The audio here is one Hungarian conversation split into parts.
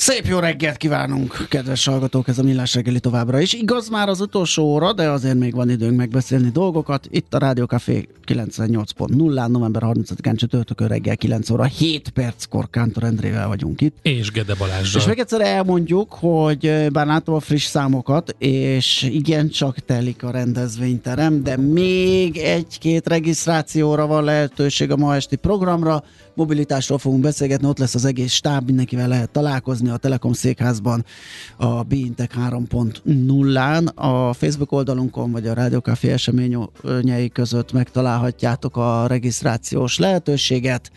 Szép jó reggelt kívánunk, kedves hallgatók, ez a Millás reggeli továbbra is. Igaz már az utolsó óra, de azért még van időnk megbeszélni dolgokat. Itt a Rádió Café 98.0, november 30-án csütörtökön reggel 9 óra, 7 perckor Kántor Endrével vagyunk itt. És Gede Balázsral. És még egyszer elmondjuk, hogy bár látom a friss számokat, és igen, csak telik a rendezvényterem, de még egy-két regisztrációra van lehetőség a ma esti programra mobilitásról fogunk beszélgetni, ott lesz az egész stáb, mindenkivel lehet találkozni a Telekom székházban a Bintek 3.0-án. A Facebook oldalunkon vagy a Rádiókafé eseményei között megtalálhatjátok a regisztrációs lehetőséget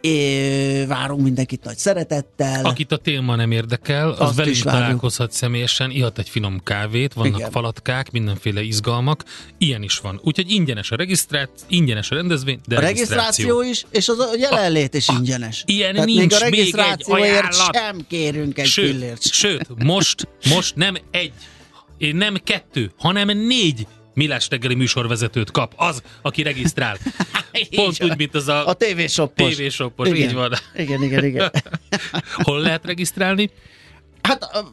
É, várunk mindenkit nagy szeretettel. Akit a téma nem érdekel, az Azt velünk találkozhat személyesen, ihat egy finom kávét, vannak Igen. falatkák, mindenféle izgalmak, ilyen is van. Úgyhogy ingyenes a regisztrát, ingyenes a rendezvény, de a regisztráció, is, és az a jelenlét is ingyenes. Ilyen Tehát nincs, még a regisztrációért sem kérünk egy sőt, fillért. Sőt, most, most nem egy, nem kettő, hanem négy Millás reggeli műsorvezetőt kap az, aki regisztrál. Pont úgy, mint az a, a tévésoppos. Tévésoppos, így van. Igen, igen, igen. Hol lehet regisztrálni? Hát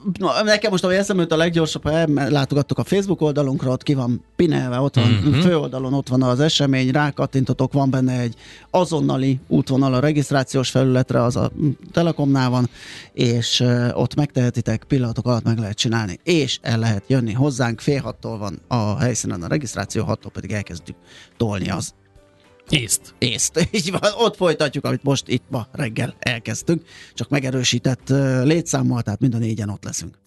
nekem most, ahogy eszembe a leggyorsabb, ha látogattok a Facebook oldalunkra, ott ki van pinelve, ott van uh-huh. főoldalon, ott van az esemény, rákattintotok, van benne egy azonnali útvonal a regisztrációs felületre, az a Telekomnál van, és ott megtehetitek, pillanatok alatt meg lehet csinálni, és el lehet jönni hozzánk, fél hattól van a helyszínen a regisztráció, hattól pedig elkezdjük tolni az Észt. Észt. Így van, ott folytatjuk, amit most itt ma reggel elkezdtünk, csak megerősített létszámmal, tehát mind a négyen ott leszünk.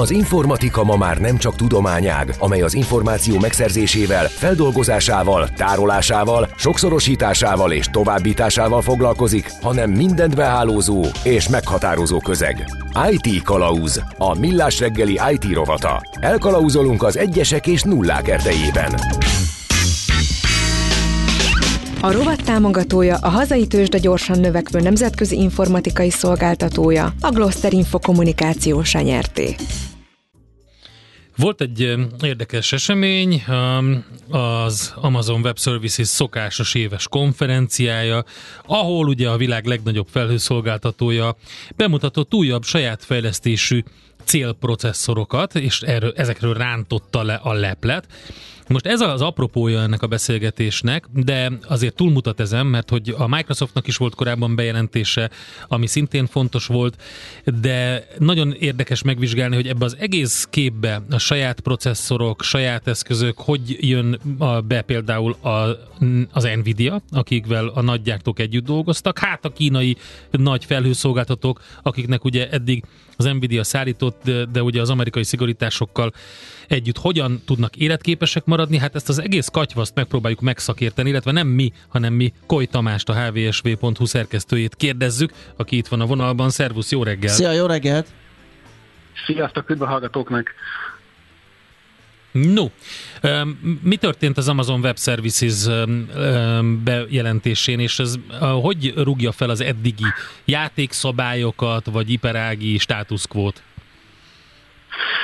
Az informatika ma már nem csak tudományág, amely az információ megszerzésével, feldolgozásával, tárolásával, sokszorosításával és továbbításával foglalkozik, hanem mindent behálózó és meghatározó közeg. IT Kalauz, a millás reggeli IT rovata. Elkalauzolunk az egyesek és nullák erdejében. A rovat támogatója a hazai tőzsde gyorsan növekvő nemzetközi informatikai szolgáltatója, a Gloster Info kommunikációs nyerté. Volt egy érdekes esemény, az Amazon Web Services szokásos éves konferenciája, ahol ugye a világ legnagyobb felhőszolgáltatója bemutatott újabb saját fejlesztésű célprocesszorokat, és erről, ezekről rántotta le a leplet. Most ez az apropója ennek a beszélgetésnek, de azért túlmutat ezen, mert hogy a Microsoftnak is volt korábban bejelentése, ami szintén fontos volt, de nagyon érdekes megvizsgálni, hogy ebbe az egész képbe a saját processzorok, saját eszközök, hogy jön be például a, az Nvidia, akikvel a nagygyártók együtt dolgoztak, hát a kínai nagy felhőszolgáltatók, akiknek ugye eddig az Nvidia szállított, de, de ugye az amerikai szigorításokkal együtt hogyan tudnak életképesek maradni, hát ezt az egész katyvaszt megpróbáljuk megszakérteni, illetve nem mi, hanem mi Koly Tamást, a hvsv.hu szerkesztőjét kérdezzük, aki itt van a vonalban. Szervusz, jó reggel! Szia, jó reggelt! Sziasztok, üdv a hallgatóknak! No, mi történt az Amazon Web Services bejelentésén, és ez hogy rúgja fel az eddigi játékszabályokat, vagy iparági státuszkvót?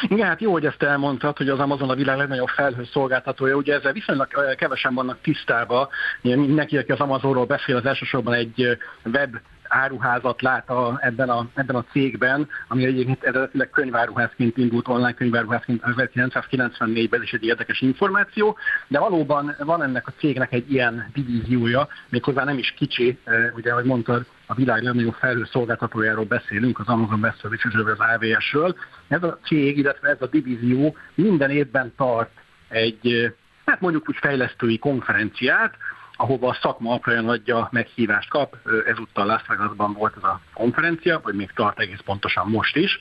Igen, hát jó, hogy ezt elmondtad, hogy az Amazon a világ legnagyobb felhőszolgáltatója. Ugye ezzel viszonylag kevesen vannak tisztában. Mindenki, aki az Amazonról beszél, az elsősorban egy web áruházat lát a, ebben, a, ebben a cégben, ami egyébként eredetileg könyváruházként indult, online könyváruházként 1994-ben, ez is egy érdekes információ, de valóban van ennek a cégnek egy ilyen divíziója, méghozzá nem is kicsi, ugye, ahogy mondtad, a világ legnagyobb felhőszolgáltatójáról beszélünk, az Amazon Web Services-ről, az AWS-ről. Ez a cég, illetve ez a divízió minden évben tart egy, hát mondjuk úgy fejlesztői konferenciát, ahova a szakma apróan adja meghívást kap. Ezúttal Las Vegasban volt ez a konferencia, vagy még tart egész pontosan most is.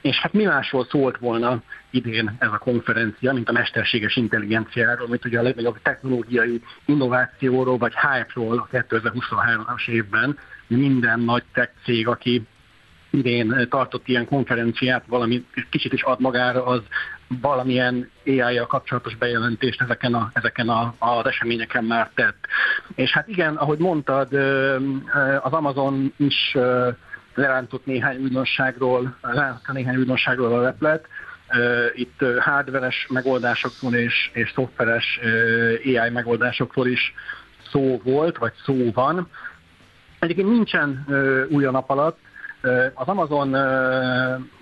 És hát mi másról szólt volna idén ez a konferencia, mint a mesterséges intelligenciáról, mint ugye a legnagyobb technológiai innovációról, vagy hype-ról a 2023-as évben. Minden nagy tech cég, aki idén tartott ilyen konferenciát, valami kicsit is ad magára, az valamilyen AI-jal kapcsolatos bejelentést ezeken, a, ezeken a, a eseményeken már tett. És hát igen, ahogy mondtad, az Amazon is lerántott néhány újdonságról, lerántott néhány újdonságról a leplet, itt hardveres megoldásokról és, és szoftveres AI megoldásokról is szó volt, vagy szó van. Egyébként nincsen új a nap alatt, az Amazon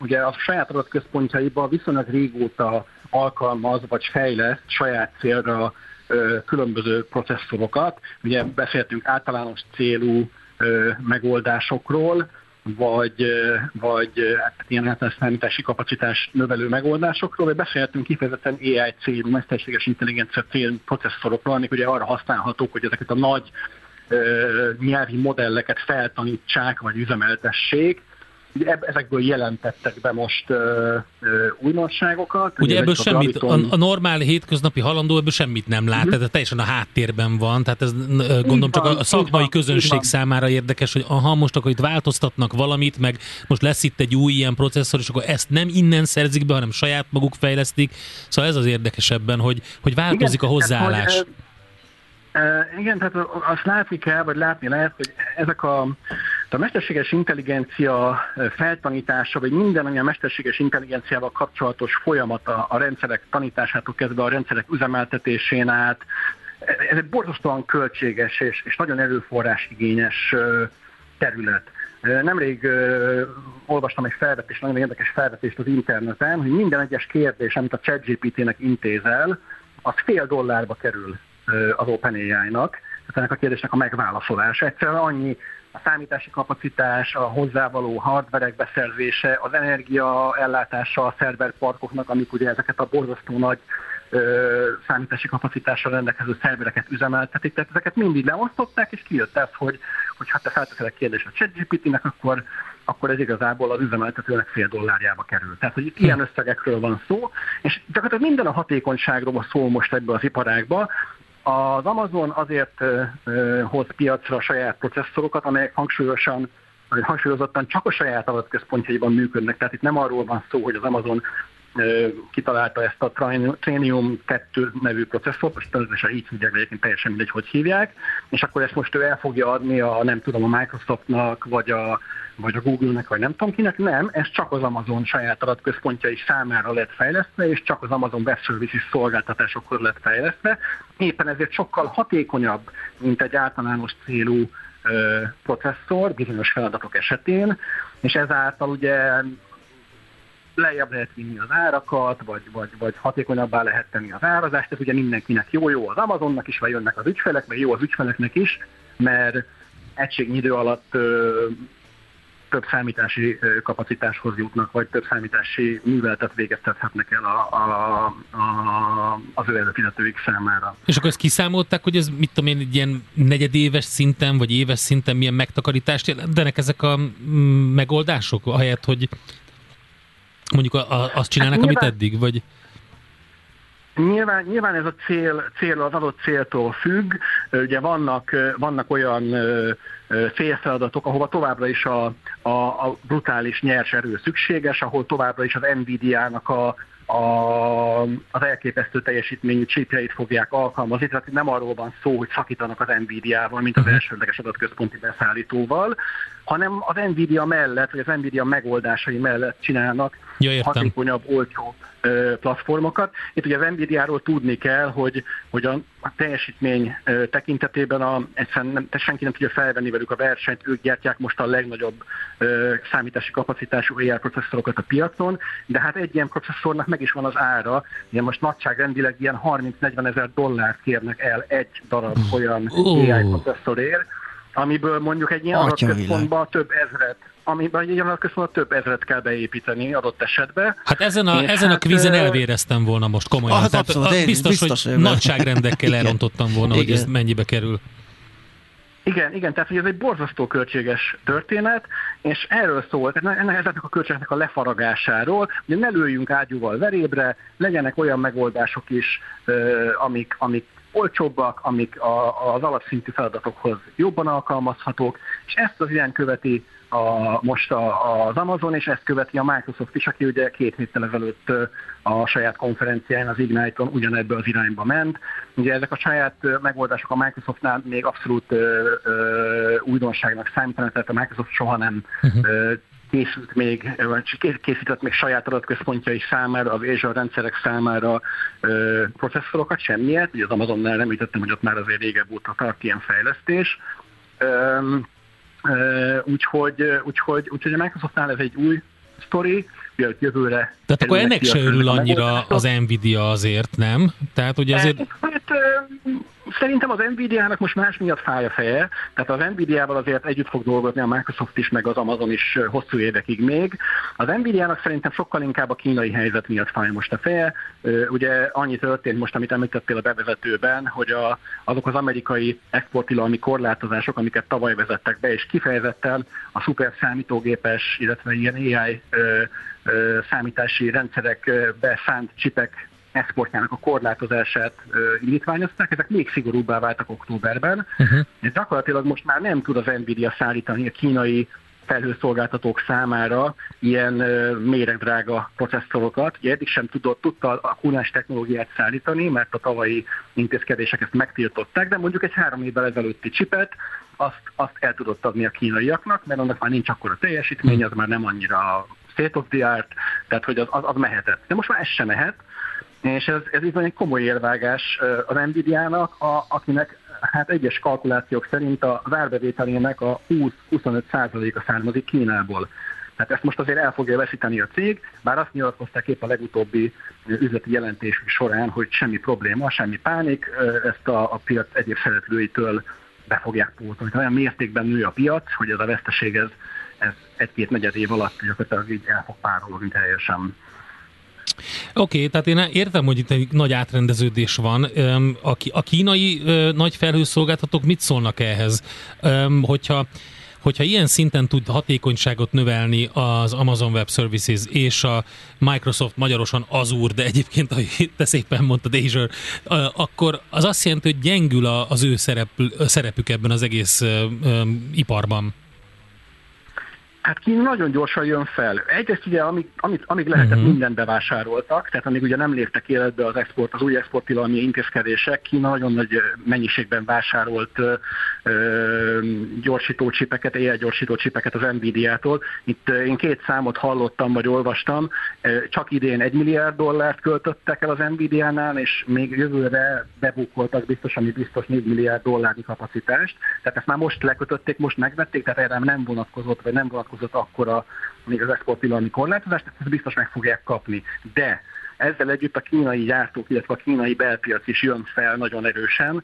ugye a saját adatközpontjaiban viszonylag régóta alkalmaz vagy fejleszt saját célra különböző processzorokat. Ugye beszéltünk általános célú megoldásokról, vagy, vagy hát ilyen általános számítási kapacitás növelő megoldásokról, vagy beszéltünk kifejezetten AI célú, mesterséges intelligencia célú processzorokról, amik ugye arra használhatók, hogy ezeket a nagy nyelvi modelleket feltanítsák, vagy üzemeltessék, ezekből jelentettek be most uh, uh, újdonságokat. Ugye ebből semmit, a, a normál hétköznapi halandó ebből semmit nem lát, hmm. tehát teljesen a háttérben van, tehát ez gondolom csak a szakmai van, közönség számára érdekes, hogy aha, most akkor itt változtatnak valamit, meg most lesz itt egy új ilyen processzor, és akkor ezt nem innen szerzik be, hanem saját maguk fejlesztik. Szóval ez az érdekesebben, hogy, hogy változik Igen, a hozzáállás. Tehát, hogy, igen, tehát azt látni kell, vagy látni lehet, hogy ezek a, a mesterséges intelligencia feltanítása, vagy minden, ami a mesterséges intelligenciával kapcsolatos folyamata a rendszerek tanításától kezdve a rendszerek üzemeltetésén át, ez egy borzasztóan költséges és, és nagyon erőforrás igényes terület. Nemrég uh, olvastam egy felvetést, nagyon érdekes felvetést az interneten, hogy minden egyes kérdés, amit a ChatGPT-nek intézel, az fél dollárba kerül az OpenAI-nak, tehát ennek a kérdésnek a megválaszolása. Egyszerűen annyi a számítási kapacitás, a hozzávaló hardverek beszerzése, az energia ellátása a szerverparkoknak, amik ugye ezeket a borzasztó nagy ö, számítási kapacitással rendelkező szervereket üzemeltetik, tehát ezeket mindig leosztották, és kijött ez, hogy, hogy hát te felteszel egy kérdést a ChatGPT-nek, akkor, akkor ez igazából az üzemeltetőnek fél dollárjába kerül. Tehát, hogy itt ilyen összegekről van szó, és gyakorlatilag minden a hatékonyságról szól most ebbe az iparágba, az Amazon azért hoz piacra saját processzorokat, amelyek hangsúlyosan hangsúlyozottan csak a saját adatközpontjaiban működnek. Tehát itt nem arról van szó, hogy az Amazon kitalálta ezt a Trainium 2 nevű processzort, most természetesen így hívják, egyébként teljesen mindegy, hogy hívják, és akkor ezt most ő el fogja adni a, nem tudom, a Microsoftnak, vagy a, vagy a Google-nek, vagy nem tudom kinek, nem, ez csak az Amazon saját adatközpontjai számára lett fejlesztve, és csak az Amazon Web Services szolgáltatásokhoz lett fejlesztve. Éppen ezért sokkal hatékonyabb, mint egy általános célú processzor bizonyos feladatok esetén, és ezáltal ugye lejjebb lehet vinni az árakat, vagy, vagy, vagy hatékonyabbá lehet tenni az árazást, ez ugye mindenkinek jó, jó az Amazonnak is, vagy jönnek az ügyfelek, meg jó az ügyfeleknek is, mert egységnyi idő alatt ö, több számítási kapacitáshoz jutnak, vagy több számítási műveletet végeztethetnek el a, a, a, az ő előfizetőik számára. És akkor ezt kiszámolták, hogy ez mit tudom én, egy ilyen negyedéves szinten, vagy éves szinten milyen megtakarítást jelentenek ezek a mm, megoldások, ahelyett, hogy mondjuk a, a, azt csinálnak, hát nyilván, amit eddig, vagy... Nyilván, nyilván ez a cél, cél az adott céltól függ. Ugye vannak, vannak olyan félfeladatok, ahova továbbra is a, a, a brutális nyers erő szükséges, ahol továbbra is az Nvidia-nak a, a, az elképesztő teljesítményű csípjeit fogják alkalmazni, tehát nem arról van szó, hogy szakítanak az Nvidia-val, mint az mhm. elsődleges adatközponti beszállítóval, hanem az Nvidia mellett, vagy az Nvidia megoldásai mellett csinálnak ja, hatékonyabb, olcsó platformokat. Itt ugye az Nvidia-ról tudni kell, hogy, hogy a, teljesítmény tekintetében a, egyszerűen nem, senki nem tudja felvenni velük a versenyt, ők gyártják most a legnagyobb ö, számítási kapacitású AI processzorokat a piacon, de hát egy ilyen processzornak meg is van az ára, ugye most nagyságrendileg ilyen 30-40 ezer dollárt kérnek el egy darab olyan uh. AI processzorért, amiből mondjuk egy ilyen adatközpontban több ezret amiben egy adatközpontban több ezret kell beépíteni adott esetben. Hát ezen a, ezen hát, a kvízen elvéreztem volna most komolyan. Ah, Tehát abszolút, én biztos, biztos, hogy nagyságrendekkel elrontottam volna, igen. hogy ez mennyibe kerül. Igen, igen, tehát hogy ez egy borzasztó költséges történet, és erről szól, tehát ennek, ezeknek a költségeknek a lefaragásáról, hogy ne lőjünk ágyúval verébre, legyenek olyan megoldások is, amik, amik olcsóbbak, amik a, az alapszintű feladatokhoz jobban alkalmazhatók, és ezt az ilyen követi a, most a, az Amazon, és ezt követi a Microsoft is, aki ugye két héttel ezelőtt a saját konferenciáján, az Ignite-on ugyanebbe az irányba ment. Ugye ezek a saját megoldások a Microsoftnál még abszolút ö, ö, újdonságnak számítanak, tehát a Microsoft soha nem uh-huh készült még, vagy készített még saját adatközpontjai számára, az Azure rendszerek számára ö, processzorokat, semmiért. Ugye az Amazonnál említettem, hogy ott már azért régebb óta tart ilyen fejlesztés. Ö, Úgyhogy, úgyhogy, úgyhogy a Microsoftnál ez egy új sztori, jövőre. Tehát akkor ennek se örül annyira az Nvidia azért, nem? Tehát ugye azért... Hát, Szerintem az Nvidia-nak most más miatt fáj a feje, tehát az Nvidia-val azért együtt fog dolgozni a Microsoft is, meg az Amazon is hosszú évekig még. Az Nvidia-nak szerintem sokkal inkább a kínai helyzet miatt fáj most a feje. Ugye annyi történt most, amit említettél a bevezetőben, hogy a, azok az amerikai exportilalmi korlátozások, amiket tavaly vezettek be, és kifejezetten a szuper számítógépes, illetve ilyen AI ö, ö, számítási rendszerekbe szánt csipek exportjának a korlátozását indítványozták, ezek még szigorúbbá váltak októberben, uh-huh. és gyakorlatilag most már nem tud az Nvidia szállítani a kínai felhőszolgáltatók számára ilyen méregdrága processzorokat. Ugye eddig sem tudott, tudta a kunás technológiát szállítani, mert a tavalyi intézkedések ezt megtiltották, de mondjuk egy három évvel ezelőtti csipet azt, azt el tudott adni a kínaiaknak, mert annak már nincs akkor a teljesítmény, az már nem annyira state of the art, tehát hogy az, az, az mehetett. De most már ez sem mehet, és ez, ez így egy komoly élvágás az Nvidia-nak, a, akinek hát egyes kalkulációk szerint a várbevételének a 20-25%-a származik Kínából. Tehát ezt most azért el fogja veszíteni a cég, bár azt nyilatkozták épp a legutóbbi üzleti jelentésük során, hogy semmi probléma, semmi pánik, ezt a, a piac egyéb szereplőitől be fogják pótolni. Olyan mértékben nő a piac, hogy ez a veszteség ez, ez egy-két negyed év alatt gyakorlatilag így el fog párologni teljesen. Oké, okay, tehát én értem, hogy itt egy nagy átrendeződés van. A, kínai nagy felhőszolgáltatók mit szólnak ehhez? Hogyha hogyha ilyen szinten tud hatékonyságot növelni az Amazon Web Services és a Microsoft magyarosan Azure, de egyébként, ahogy te szépen mondtad, Azure, akkor az azt jelenti, hogy gyengül az ő szerep, szerepük ebben az egész iparban. Hát Kína nagyon gyorsan jön fel. Egyrészt ugye, amíg, amíg, amíg lehetett, uh-huh. mindent bevásároltak, tehát amíg ugye nem léptek életbe az export, az új exporttilalmi intézkedések, Kína nagyon nagy mennyiségben vásárolt ö, ö, gyorsító csipeket, AI gyorsító csipeket az Nvidia-tól. Itt én két számot hallottam, vagy olvastam, csak idén egy milliárd dollárt költöttek el az Nvidia-nál, és még jövőre bebukoltak biztos, ami biztos 4 milliárd dollárnyi kapacitást. Tehát ezt már most lekötötték, most megvették, tehát erre nem vonatkozott, vagy nem vonatkozott vonatkozott akkora még az exporttilalmi korlátozást, ezt biztos meg fogják kapni. De ezzel együtt a kínai gyártók, illetve a kínai belpiac is jön fel nagyon erősen,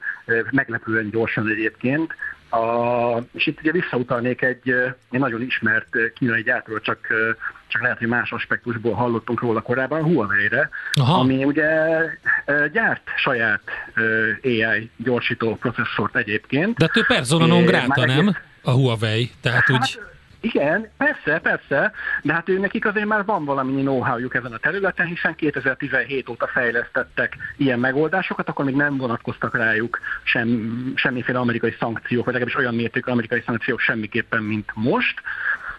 meglepően gyorsan egyébként. A, és itt ugye visszautalnék egy, egy nagyon ismert kínai gyártóról, csak, csak lehet, hogy más aspektusból hallottunk róla korábban, Huawei-re, Aha. ami ugye gyárt saját AI gyorsító processzort egyébként. De ő persona non grata, nem? A Huawei, tehát hát, úgy... Igen, persze, persze, de hát ő nekik azért már van valami know-howjuk ezen a területen, hiszen 2017 óta fejlesztettek ilyen megoldásokat, akkor még nem vonatkoztak rájuk sem, semmiféle amerikai szankciók, vagy legalábbis olyan mértékű amerikai szankciók semmiképpen, mint most.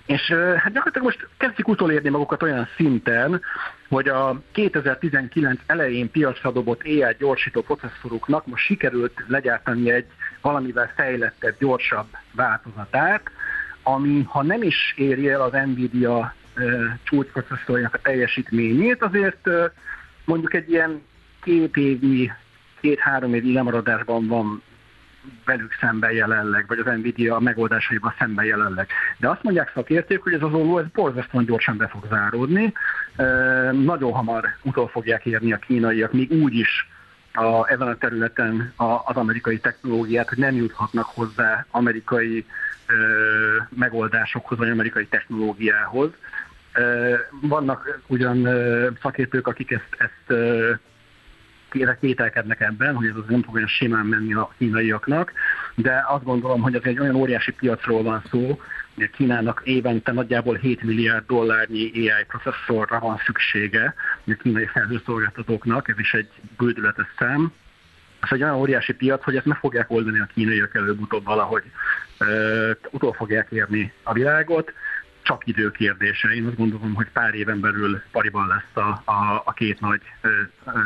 És hát gyakorlatilag most kezdik utolérni magukat olyan szinten, hogy a 2019 elején piacra dobott AI gyorsító processzoruknak most sikerült legyártani egy valamivel fejlettebb, gyorsabb változatát, ami ha nem is éri el az Nvidia csúcsprocesszorjának a teljesítményét, azért mondjuk egy ilyen két évi, két-három évi lemaradásban van velük szemben jelenleg, vagy az Nvidia megoldásaiban szemben jelenleg. De azt mondják szakértők, hogy ez az olló ez borzasztóan gyorsan be fog záródni. E, nagyon hamar utol fogják érni a kínaiak, még úgy is a, ezen a területen a, az amerikai technológiát, hogy nem juthatnak hozzá amerikai megoldásokhoz, vagy amerikai technológiához. Vannak ugyan szakértők, akik ezt, ezt kételkednek ebben, hogy ez az nem fog olyan simán menni a kínaiaknak, de azt gondolom, hogy ez egy olyan óriási piacról van szó, Kínának évente nagyjából 7 milliárd dollárnyi AI processzorra van szüksége a kínai felhőszolgáltatóknak, ez is egy bődületes szám. Ez egy olyan óriási piac, hogy ezt meg fogják oldani a kínaiak előbb-utóbb valahogy utol fogják érni a világot, csak idő kérdése. Én azt gondolom, hogy pár éven belül pariban lesz a, a, a két nagy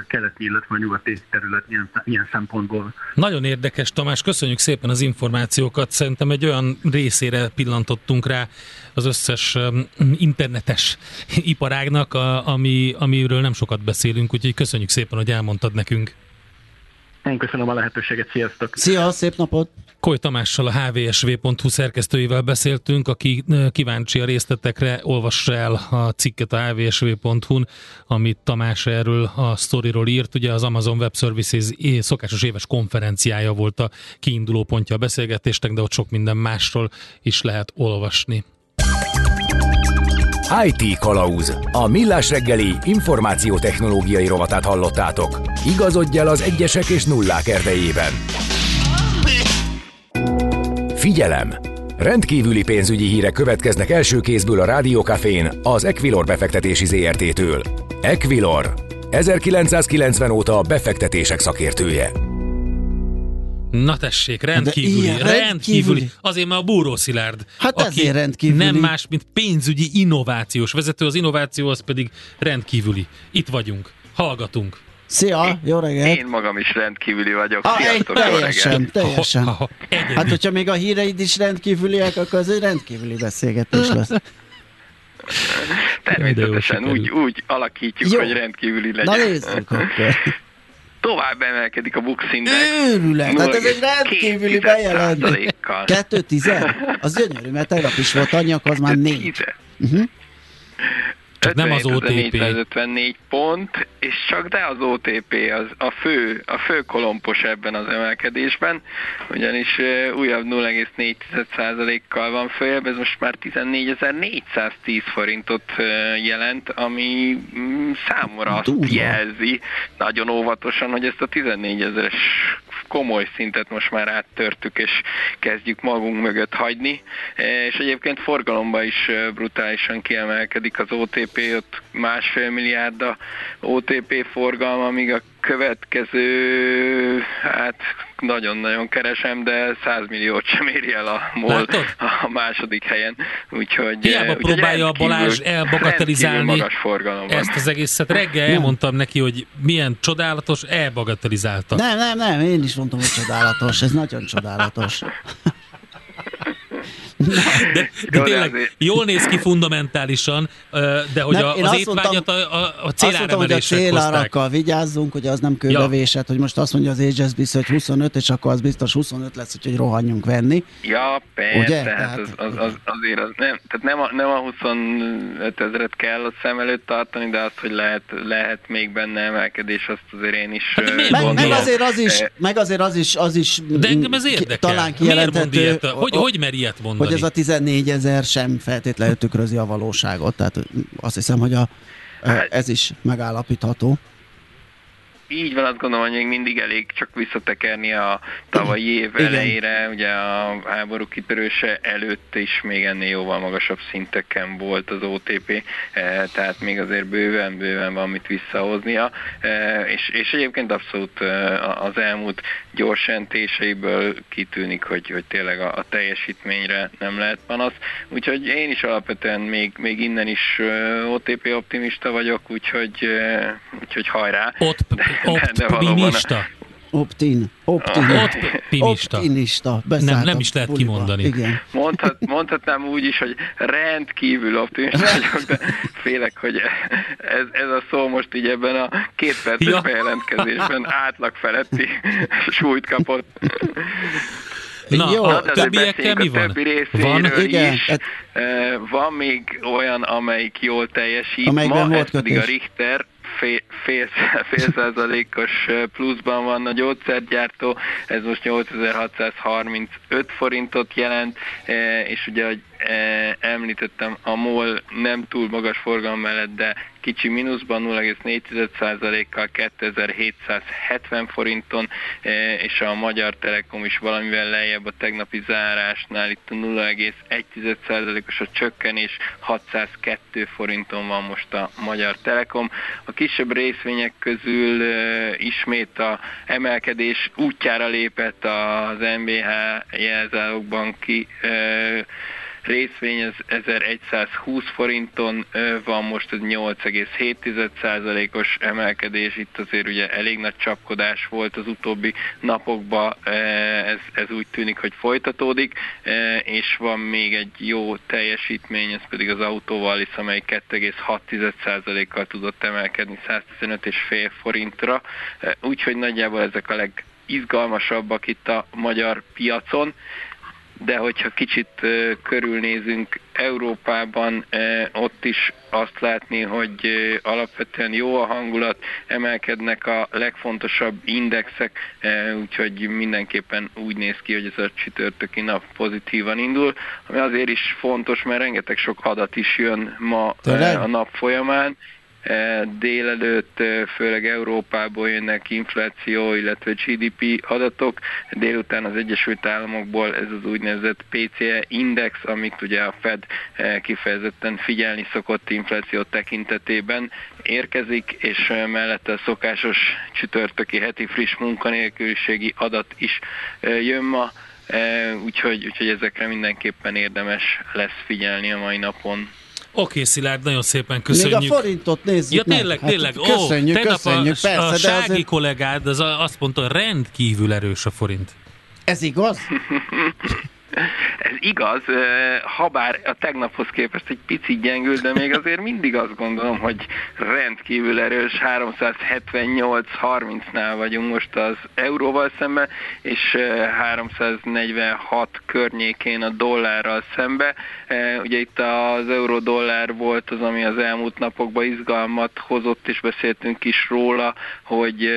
keleti, illetve a nyugati terület ilyen, ilyen szempontból. Nagyon érdekes, Tamás, köszönjük szépen az információkat. Szerintem egy olyan részére pillantottunk rá az összes internetes iparágnak, a, ami, amiről nem sokat beszélünk, úgyhogy köszönjük szépen, hogy elmondtad nekünk. Én köszönöm a lehetőséget, sziasztok! Szia, szép napot! Koly Tamással a hvsv.hu szerkesztőivel beszéltünk, aki kíváncsi a részletekre, olvassa el a cikket a hvsv.hu-n, amit Tamás erről a sztoriról írt. Ugye az Amazon Web Services szokásos éves konferenciája volt a kiinduló pontja a beszélgetésnek, de ott sok minden másról is lehet olvasni. IT Kalauz. A millás reggeli információtechnológiai rovatát hallottátok. Igazodj el az egyesek és nullák erdejében. Figyelem! Rendkívüli pénzügyi hírek következnek első kézből a Rádiókafén az Equilor befektetési ZRT-től. Equilor. 1990 óta a befektetések szakértője. Na tessék, rendkívüli, ilyen, rendkívüli. rendkívüli. Azért már a Búró Szilárd. Hát aki ezért rendkívüli. Nem más, mint pénzügyi innovációs vezető, az innováció az pedig rendkívüli. Itt vagyunk, hallgatunk. Szia, jó reggelt! Én magam is rendkívüli vagyok. Ah, Sziasztok, egy, teljesen, teljesen. Ha, ha, ha, hát, hogyha még a híreid is rendkívüliek, akkor ez egy rendkívüli beszélgetés lesz. Természetesen úgy, úgy alakítjuk, jó. hogy rendkívüli legyen. Na nézzük akkor. Tovább emelkedik a Bux Index. Őrület, hát ez egy rendkívüli bejelentés. 2 Az gyönyörű, mert tegnap is volt annyak, az már 4. Uh-huh. Csak nem az OTP. 454 pont, és csak de az OTP az a fő, a fő kolompos ebben az emelkedésben, ugyanis újabb 0,4%-kal van följebb, ez most már 14.410 forintot jelent, ami mm, számomra azt jelzi nagyon óvatosan, hogy ezt a 14.000-es komoly szintet most már áttörtük, és kezdjük magunk mögött hagyni, és egyébként forgalomba is brutálisan kiemelkedik az OTP, ott másfél milliárd a OTP forgalma, míg a következő, hát nagyon-nagyon keresem, de 100 milliót sem éri el a MOL a második helyen. Úgyhogy, Hiába úgyhogy próbálja a Balázs elbagatelizálni ezt az egészet. Reggel elmondtam neki, hogy milyen csodálatos, elbagatelizálta. Nem, nem, nem, én is mondtam, hogy csodálatos, ez nagyon csodálatos. De, de tényleg jól néz ki fundamentálisan, de hogy nem, a, az étvágyat a, a, a Azt mondtam, hogy a célárakkal vigyázzunk, hogy az nem kőbevésett, ja. hogy most azt mondja az HSBC, hogy 25, és akkor az biztos 25 lesz, úgyhogy rohanjunk venni. Ja, persze, Ugye? tehát, tehát az, az, az, azért az nem, tehát nem a, nem a 25 ezeret kell a szem előtt tartani, de azt, hogy lehet, lehet még benne emelkedés, azt azért én is hát, meg, meg, azért az is, meg azért az is, az is de engem ez érdekel. talán kijelenthető. Hogy, hogy mer ilyet mondani? Hogy ez a 14 ezer sem feltétlenül tükrözi a valóságot, tehát azt hiszem, hogy a, hát- ez is megállapítható. Így van, azt gondolom, hogy még mindig elég csak visszatekerni a tavalyi év Igen. elejére, ugye a háború kitörése előtt is még ennél jóval magasabb szinteken volt az OTP, eh, tehát még azért bőven, bőven van mit visszahoznia, eh, és, és egyébként abszolút eh, az elmúlt gyors entéseiből kitűnik, hogy, hogy tényleg a, a teljesítményre nem lehet panasz, úgyhogy én is alapvetően még, még innen is OTP optimista vagyok, úgyhogy, úgyhogy hajrá. Ott, Optimista. Optin. Optin. Optimista. Optimista. Nem, nem is lehet puliba. kimondani. Igen. Mondhat, mondhatnám úgy is, hogy rendkívül optimista vagyok, de félek, hogy ez, ez a szó most így ebben a két perces ja. bejelentkezésben átlag feletti súlyt kapott. Na, Jó, a többiekkel mi van? Többi van? Igen, is. Hát... Van még olyan, amelyik jól teljesít. Amelyikben Ma, ez pedig a Richter, fél, fél, fél százalékos pluszban van a gyógyszergyártó, ez most 8635 forintot jelent, és ugye, hogy említettem, a MOL nem túl magas forgalom mellett, de kicsi mínuszban 0,4%-kal 2770 forinton, és a Magyar Telekom is valamivel lejjebb a tegnapi zárásnál, itt a 0,1%-os a csökkenés, 602 forinton van most a Magyar Telekom. A kisebb részvények közül ismét a emelkedés útjára lépett az MBH jelzálogban ki részvény az 1120 forinton van most egy 8,7%-os emelkedés, itt azért ugye elég nagy csapkodás volt az utóbbi napokban, ez, ez úgy tűnik, hogy folytatódik, és van még egy jó teljesítmény, ez pedig az autóval is, amely 2,6%-kal tudott emelkedni 115,5 forintra, úgyhogy nagyjából ezek a leg legizgalmasabbak itt a magyar piacon de hogyha kicsit körülnézünk Európában, ott is azt látni, hogy alapvetően jó a hangulat, emelkednek a legfontosabb indexek, úgyhogy mindenképpen úgy néz ki, hogy ez a csütörtöki nap pozitívan indul, ami azért is fontos, mert rengeteg sok adat is jön ma a nap folyamán, délelőtt e, főleg Európából jönnek infláció, illetve GDP adatok, délután az Egyesült Államokból ez az úgynevezett PCE index, amit ugye a Fed e, kifejezetten figyelni szokott infláció tekintetében érkezik, és mellette a szokásos csütörtöki heti friss munkanélküliségi adat is jön ma, úgyhogy, úgyhogy ezekre mindenképpen érdemes lesz figyelni a mai napon. Oké, Szilárd, nagyon szépen köszönjük. Még a forintot nézzük Ja, tényleg, meg. tényleg. Hát, köszönjük, oh, köszönjük, a, persze. A Sági azért... kollégád az azt mondta, rendkívül erős a forint. Ez igaz? Ez igaz, ha bár a tegnaphoz képest egy picit gyengül, de még azért mindig azt gondolom, hogy rendkívül erős, 378-30-nál vagyunk most az euróval szemben, és 346 környékén a dollárral szembe. Ugye itt az euró-dollár volt az, ami az elmúlt napokban izgalmat hozott, és beszéltünk is róla, hogy,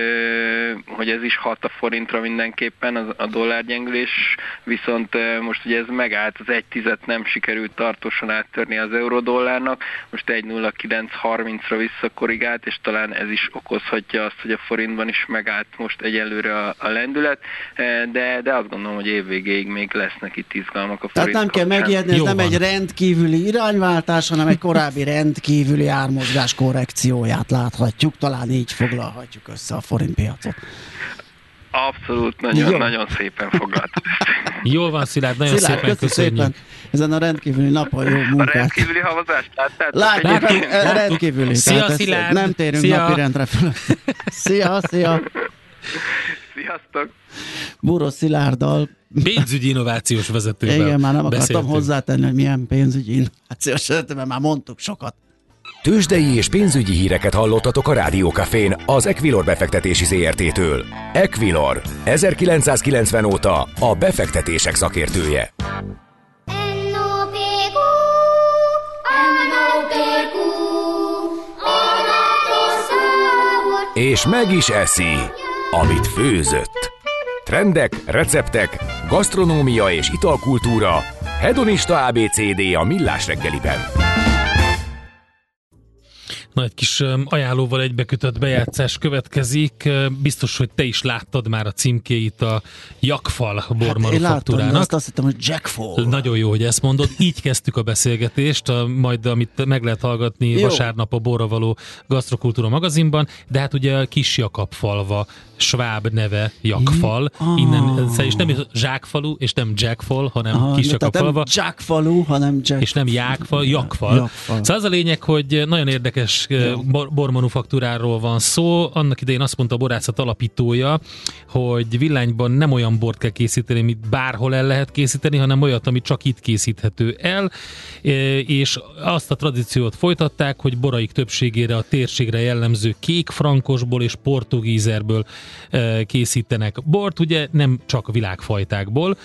hogy ez is hat a forintra mindenképpen, a dollárgyengülés, viszont most ugye ez megállt, az egy tizet nem sikerült tartósan áttörni az eurodollárnak, most 1.09.30-ra visszakorrigált, és talán ez is okozhatja azt, hogy a forintban is megállt most egyelőre a, a lendület, de, de azt gondolom, hogy évvégéig még lesznek itt izgalmak a forint Tehát nem kell megijedni, ez nem van. egy rendkívüli irányváltás, hanem egy korábbi rendkívüli ármozgás korrekcióját láthatjuk, talán így foglalhatjuk össze a forintpiacot. Abszolút, nagyon, Jó. nagyon szépen foglalt. Jól van, Szilárd, nagyon Szilárd, szépen köszönjük. Szépen. Ezen a rendkívüli napon jó munkát. A rendkívüli havazást láttátok? Látjuk, látjuk, rendkívüli. Szia, Szilárd. Nem térünk szia. napirendre föl. Szia, szia. Sziasztok. Búró Szilárddal pénzügyi innovációs vezetővel Igen, már nem akartam beszéltünk. hozzátenni, hogy milyen pénzügyi innovációs vezető, mert már mondtuk sokat. Tőzsdei és pénzügyi híreket hallottatok a Rádiókafén az Equilor befektetési ZRT-től. Equilor, 1990 óta a befektetések szakértője. És meg is eszi, amit főzött. Trendek, receptek, gasztronómia és italkultúra. Hedonista ABCD a Millás reggeliben. Na, egy kis ajánlóval egybekötött bejátszás következik. Biztos, hogy te is láttad már a címkéit a Jakfal bormanufaktúrának. Hát azt, azt hittem, hogy Jackfall. Nagyon jó, hogy ezt mondod. Így kezdtük a beszélgetést, majd amit meg lehet hallgatni jó. vasárnap a Borra való Gasztrokultúra magazinban, de hát ugye a Kis Jakab falva sváb neve Jakfal. Ah. Innen, és nem zsákfalu, és nem Jackfal, hanem ah, Kisjakapfalva. Nem Jackfalu, hanem Jack. És nem Jákfal, Jakfal. Jakfal. Szóval az a lényeg, hogy nagyon érdekes bor, bormanufaktúráról van szó. Annak idején azt mondta a borászat alapítója, hogy villányban nem olyan bort kell készíteni, amit bárhol el lehet készíteni, hanem olyat, ami csak itt készíthető el. És azt a tradíciót folytatták, hogy boraik többségére a térségre jellemző kék frankosból és portugízerből készítenek bort, ugye nem csak világfajtákból.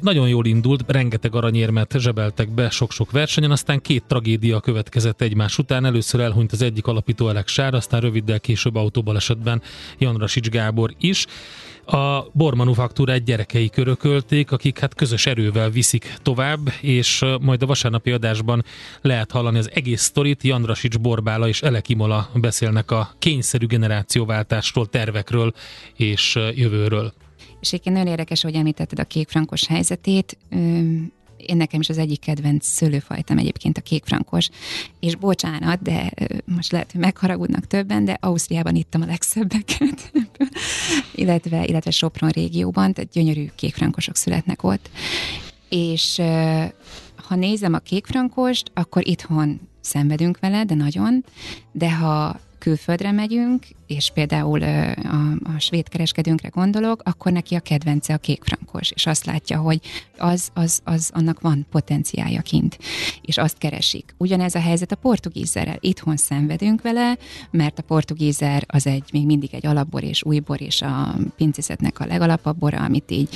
Nagyon jól indult, rengeteg aranyérmet zsebeltek be sok-sok versenyen, aztán két tragédia következett egymás után. Először elhunyt az egyik alapító Alex Sár, aztán röviddel később autóbalesetben Jan Rasics Gábor is. A bormanufaktúrát gyerekei körökölték, akik hát közös erővel viszik tovább, és majd a vasárnapi adásban lehet hallani az egész sztorit. Jandrasics Borbála és Elekimola beszélnek a kényszerű generációváltásról, tervekről és jövőről. És egyébként nagyon érdekes, hogy említetted a kékfrankos helyzetét. Én nekem is az egyik kedvenc szőlőfajtam egyébként a kékfrankos. És bocsánat, de most lehet, hogy megharagudnak többen, de Ausztriában ittam a legszebbeket, illetve, illetve Sopron régióban, tehát gyönyörű kékfrankosok születnek ott. És ha nézem a kékfrankost, akkor itthon szenvedünk vele, de nagyon, de ha külföldre megyünk, és például a, a svéd kereskedőnkre gondolok, akkor neki a kedvence a kékfrankos, és azt látja, hogy az, az, az annak van potenciálja kint, és azt keresik. Ugyanez a helyzet a portugízerrel. Itthon szenvedünk vele, mert a portugízer az egy még mindig egy alapbor és újbor, és a pincészetnek a legalapabb bora, amit így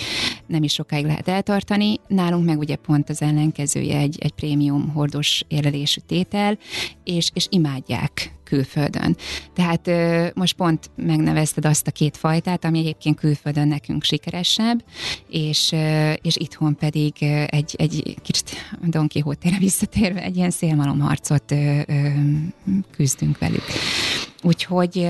nem is sokáig lehet eltartani. Nálunk meg ugye pont az ellenkezője egy, egy prémium hordós érlelésű tétel, és, és imádják külföldön. Tehát most pont megnevezted azt a két fajtát, ami egyébként külföldön nekünk sikeresebb, és, és itthon pedig egy, egy kicsit Don Quixote-re visszatérve egy ilyen szélmalomharcot küzdünk velük. Úgyhogy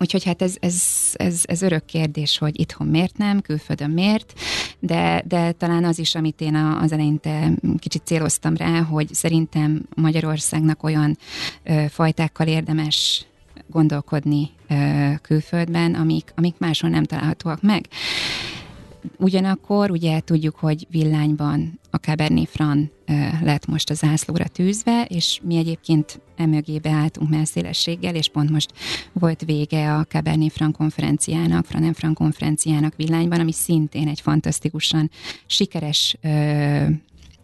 Úgyhogy hát ez, ez, ez, ez örök kérdés, hogy itthon miért nem, külföldön miért, de, de talán az is, amit én az eleinte kicsit céloztam rá, hogy szerintem Magyarországnak olyan ö, fajtákkal érdemes gondolkodni ö, külföldben, amik, amik máshol nem találhatóak meg. Ugyanakkor ugye tudjuk, hogy villányban a Cabernet Franc lett most a zászlóra tűzve, és mi egyébként emögé beálltunk messzélességgel, és pont most volt vége a Cabernet Franc konferenciának, Franem Franc konferenciának villányban, ami szintén egy fantasztikusan sikeres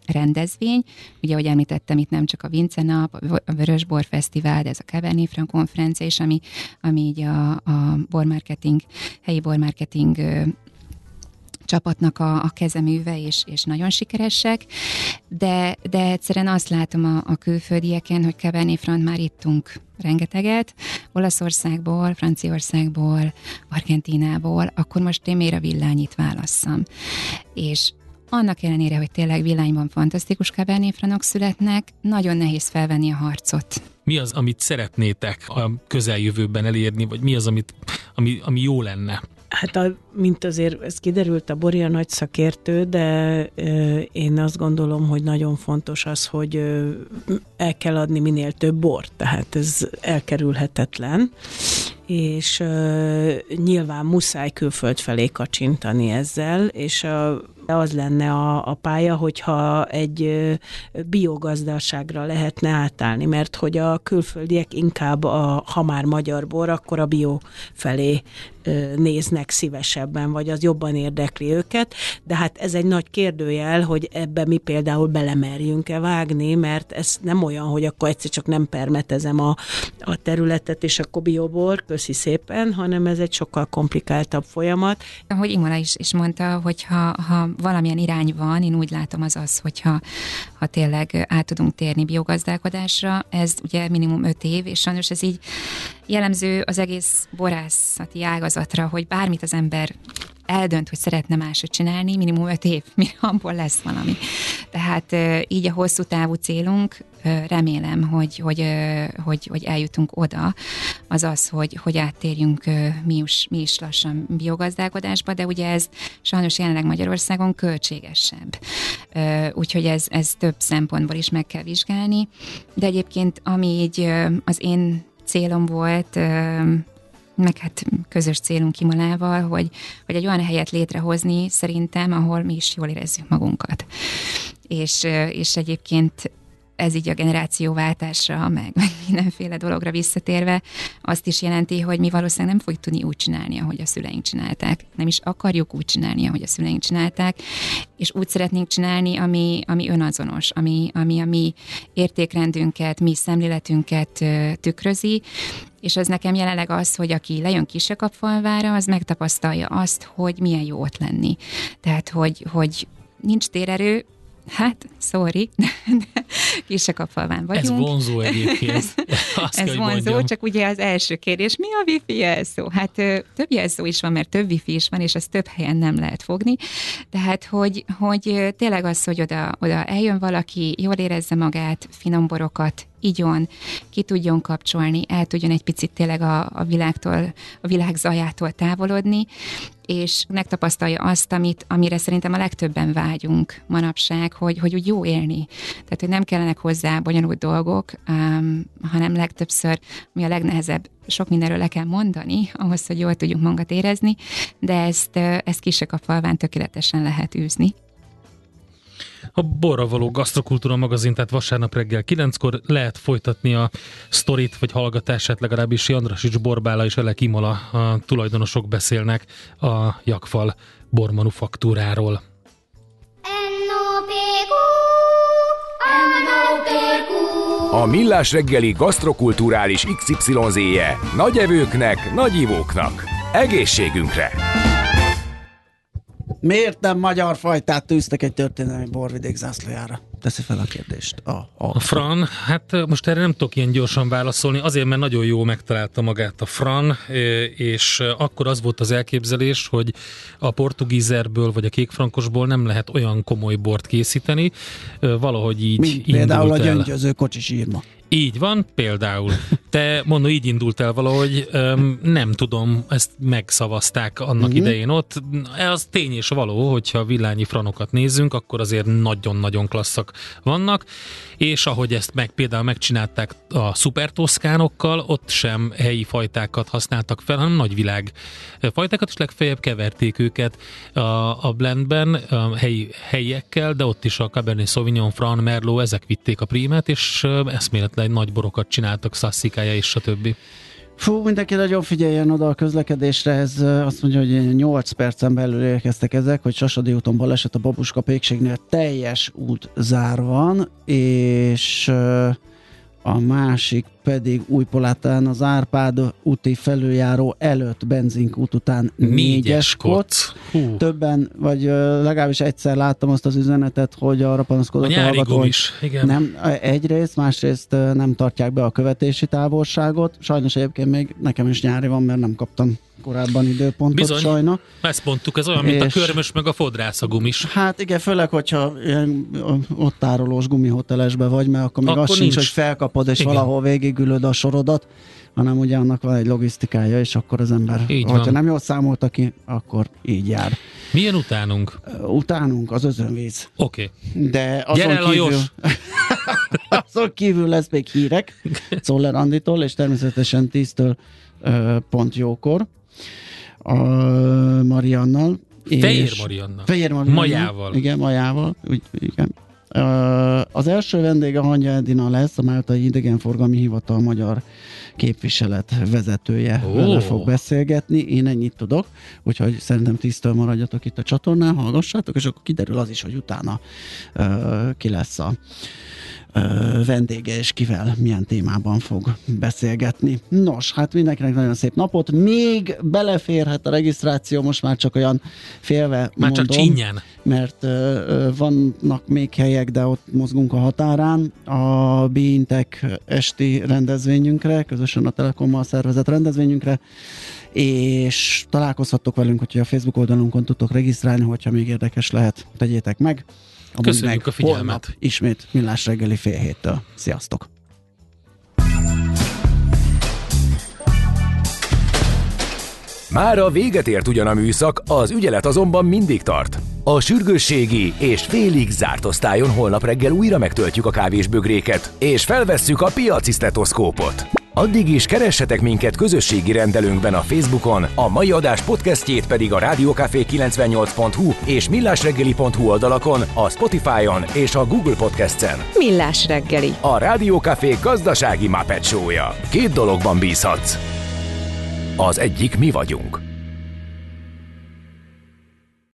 rendezvény. Ugye, ahogy említettem, itt nem csak a Vince nap, a Vörösbor Fesztivál, de ez a Cabernet Franc konferencia, és ami, ami így a, a bormarketing, helyi bormarketing csapatnak a, a kezeműve, és, és nagyon sikeresek, de, de egyszerűen azt látom a, a külföldieken, hogy Cabernet Franc már ittunk rengeteget, Olaszországból, Franciaországból, Argentinából, akkor most én miért a villányit válasszam. És annak ellenére, hogy tényleg villányban fantasztikus Cabernet Francok születnek, nagyon nehéz felvenni a harcot. Mi az, amit szeretnétek a közeljövőben elérni, vagy mi az, amit, ami, ami jó lenne? Hát, a, mint azért ez kiderült, a Boria nagy szakértő, de ö, én azt gondolom, hogy nagyon fontos az, hogy ö, el kell adni minél több bort, tehát ez elkerülhetetlen, és ö, nyilván muszáj külföld felé kacsintani ezzel, és a az lenne a, a pálya, hogyha egy biogazdaságra lehetne átállni, mert hogy a külföldiek inkább, a, ha már magyar bor, akkor a bio felé néznek szívesebben, vagy az jobban érdekli őket, de hát ez egy nagy kérdőjel, hogy ebbe mi például belemerjünk-e vágni, mert ez nem olyan, hogy akkor egyszer csak nem permetezem a, a területet, és akkor biobor, köszi szépen, hanem ez egy sokkal komplikáltabb folyamat. Ahogy Imola is, is mondta, hogy ha, ha valamilyen irány van, én úgy látom az az, hogyha ha tényleg át tudunk térni biogazdálkodásra, ez ugye minimum öt év, és sajnos ez így jellemző az egész borászati ágazatra, hogy bármit az ember eldönt, hogy szeretne máshogy csinálni, minimum öt év, mire abból lesz valami. Tehát így a hosszú távú célunk, remélem, hogy, hogy, hogy, hogy eljutunk oda, az az, hogy, hogy áttérjünk mi is, mi is lassan biogazdálkodásba, de ugye ez sajnos jelenleg Magyarországon költségesebb. Úgyhogy ez, ez több szempontból is meg kell vizsgálni, de egyébként ami így az én célom volt, meg hát közös célunk Kimolával, hogy, hogy egy olyan helyet létrehozni szerintem, ahol mi is jól érezzük magunkat. És, és egyébként ez így a generációváltásra, meg, meg mindenféle dologra visszatérve, azt is jelenti, hogy mi valószínűleg nem fogjuk tudni úgy csinálni, ahogy a szüleink csinálták. Nem is akarjuk úgy csinálni, ahogy a szüleink csinálták, és úgy szeretnénk csinálni, ami, ami önazonos, ami, ami a mi értékrendünket, mi szemléletünket tükrözi, és az nekem jelenleg az, hogy aki lejön Kisekapfalvára, az megtapasztalja azt, hogy milyen jó ott lenni. Tehát, hogy, hogy nincs térerő, Hát, sorry, Kisekapfalván vagyunk. Ez vonzó egyébként. Azt Ez vonzó, mondjam. csak ugye az első kérdés, mi a wifi jelszó? Hát több jelszó is van, mert több wifi is van, és ezt több helyen nem lehet fogni. Tehát, hogy, hogy tényleg az, hogy oda, oda eljön valaki, jól érezze magát, finom borokat igyon, ki tudjon kapcsolni, el tudjon egy picit tényleg a, a világtól, a világ zajától távolodni, és megtapasztalja azt, amit, amire szerintem a legtöbben vágyunk manapság, hogy, hogy úgy jó élni. Tehát, hogy nem kellenek hozzá bonyolult dolgok, um, hanem legtöbbször, mi a legnehezebb, sok mindenről le kell mondani, ahhoz, hogy jól tudjunk magunkat érezni, de ezt, ezt kisek a falván tökéletesen lehet űzni. A Borra való gasztrokultúra magazin, tehát vasárnap reggel 9-kor lehet folytatni a sztorit, vagy hallgatását legalábbis Jandrasics Borbála és Elek Imola a tulajdonosok beszélnek a Jakfal bormanufaktúráról. A Millás reggeli gasztrokulturális XYZ-je nagy evőknek, nagy ivóknak. Egészségünkre! Miért nem magyar fajtát tűztek egy történelmi borvidék zászlójára? Teszi fel a kérdést. A, a, a Fran, hát most erre nem tudok ilyen gyorsan válaszolni, azért, mert nagyon jó megtalálta magát a Fran, és akkor az volt az elképzelés, hogy a portugízerből vagy a kékfrankosból nem lehet olyan komoly bort készíteni, valahogy így Mint például a gyöngyöző kocsis írma. Így van, például. Te mondom, így indult el valahogy, öm, nem tudom, ezt megszavazták annak uh-huh. idején ott. Ez tény és való, hogyha villányi franokat nézzünk, akkor azért nagyon-nagyon klasszak vannak, és ahogy ezt meg például megcsinálták a szupertoszkánokkal, ott sem helyi fajtákat használtak fel, hanem nagyvilág fajtákat, és legfeljebb keverték őket a, a blendben a helyi, helyiekkel, de ott is a Cabernet Sauvignon, Fran, Merlot, ezek vitték a prímet, és eszméletlen nagy borokat csináltak, szasszikája és stb. Fú, mindenki nagyon figyeljen oda a közlekedésre, ez azt mondja, hogy 8 percen belül érkeztek ezek, hogy Sasadi úton baleset a Babuska pékségnél teljes út zár van, és a másik pedig Újpolátán az Árpád úti felüljáró előtt benzinkút után négyes koc. Többen, vagy legalábbis egyszer láttam azt az üzenetet, hogy arra panaszkodott a, a hallgató, is. Igen. Nem, egyrészt, másrészt nem tartják be a követési távolságot. Sajnos egyébként még nekem is nyári van, mert nem kaptam korábban időpontot Bizony, sajna. ezt mondtuk, ez olyan, mint a körmös meg a fodrász a gumis. Hát igen, főleg, hogyha ilyen ott tárolós gumihotelesbe vagy, mert akkor még akkor az nincs. sincs, hogy felkapod, és igen. valahol végigülöd a sorodat, hanem ugye annak van egy logisztikája, és akkor az ember, így hogyha van. nem jól számolta ki, akkor így jár. Milyen utánunk? Utánunk az özönvíz. Oké. Okay. De azon Gyere, kívül, azon kívül lesz még hírek Szoller Anditól, és természetesen 10-től pont jókor a Mariannal. Fehér Marianna. Fehér Marianna. Majával. Igen, Majával. Úgy, igen. Az első vendége Hanya Edina lesz, a Máltai Idegenforgalmi Hivatal magyar képviselet vezetője oh. vele fog beszélgetni. Én ennyit tudok, úgyhogy szerintem tisztől maradjatok itt a csatornán, hallgassátok, és akkor kiderül az is, hogy utána uh, ki lesz a vendége, és kivel, milyen témában fog beszélgetni. Nos, hát mindenkinek nagyon szép napot. Még beleférhet a regisztráció, most már csak olyan félve Már mondom, csak csinyán. Mert ö, vannak még helyek, de ott mozgunk a határán. A Bintek esti rendezvényünkre, közösen a Telekommal szervezett rendezvényünkre, és találkozhattok velünk, hogyha a Facebook oldalunkon tudtok regisztrálni, hogyha még érdekes lehet, tegyétek meg. Köszönjük a figyelmet. ismét Millás reggeli fél héttől. Sziasztok! Már a véget ért ugyan a műszak, az ügyelet azonban mindig tart. A sürgősségi és félig zárt osztályon holnap reggel újra megtöltjük a kávésbögréket, és felvesszük a piaci stetoszkópot. Addig is keressetek minket közösségi rendelőnkben a Facebookon, a mai adás podcastjét pedig a rádiókafé98.hu és millásreggeli.hu oldalakon, a Spotify-on és a Google Podcast-en. Millás reggeli. A Rádiókafé gazdasági Show-ja. Két dologban bízhatsz. Az egyik mi vagyunk.